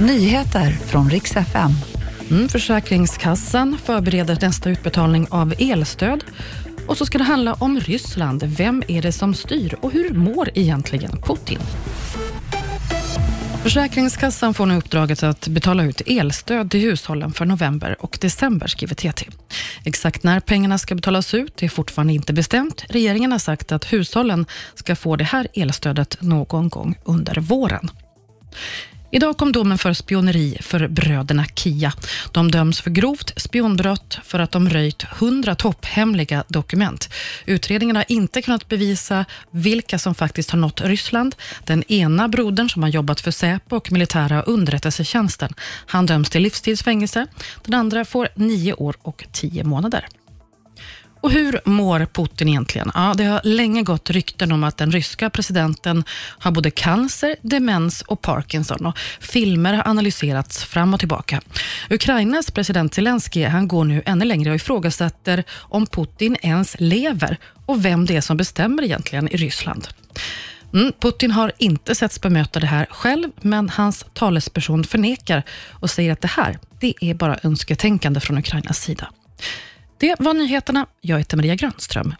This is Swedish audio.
Nyheter från riks FM. Mm, Försäkringskassan förbereder nästa utbetalning av elstöd. Och så ska det handla om Ryssland. Vem är det som styr och hur mår egentligen Putin? Försäkringskassan får nu uppdraget att betala ut elstöd till hushållen för november och december, skriver TT. Exakt när pengarna ska betalas ut är fortfarande inte bestämt. Regeringen har sagt att hushållen ska få det här elstödet någon gång under våren. Idag kom domen för spioneri för bröderna Kia. De döms för grovt spionbrott för att de röjt 100 topphemliga dokument. Utredningen har inte kunnat bevisa vilka som faktiskt har nått Ryssland. Den ena brodern som har jobbat för Säpo och militära underrättelsetjänsten, han döms till livstidsfängelse. Den andra får nio år och tio månader. Och hur mår Putin egentligen? Ja, det har länge gått rykten om att den ryska presidenten har både cancer, demens och Parkinson. Och filmer har analyserats fram och tillbaka. Ukrainas president Zelensky han går nu ännu längre och ifrågasätter om Putin ens lever och vem det är som bestämmer egentligen i Ryssland. Mm, Putin har inte setts bemöta det här själv, men hans talesperson förnekar och säger att det här det är bara önsketänkande från Ukrainas sida. Det var nyheterna. Jag heter Maria Grönström.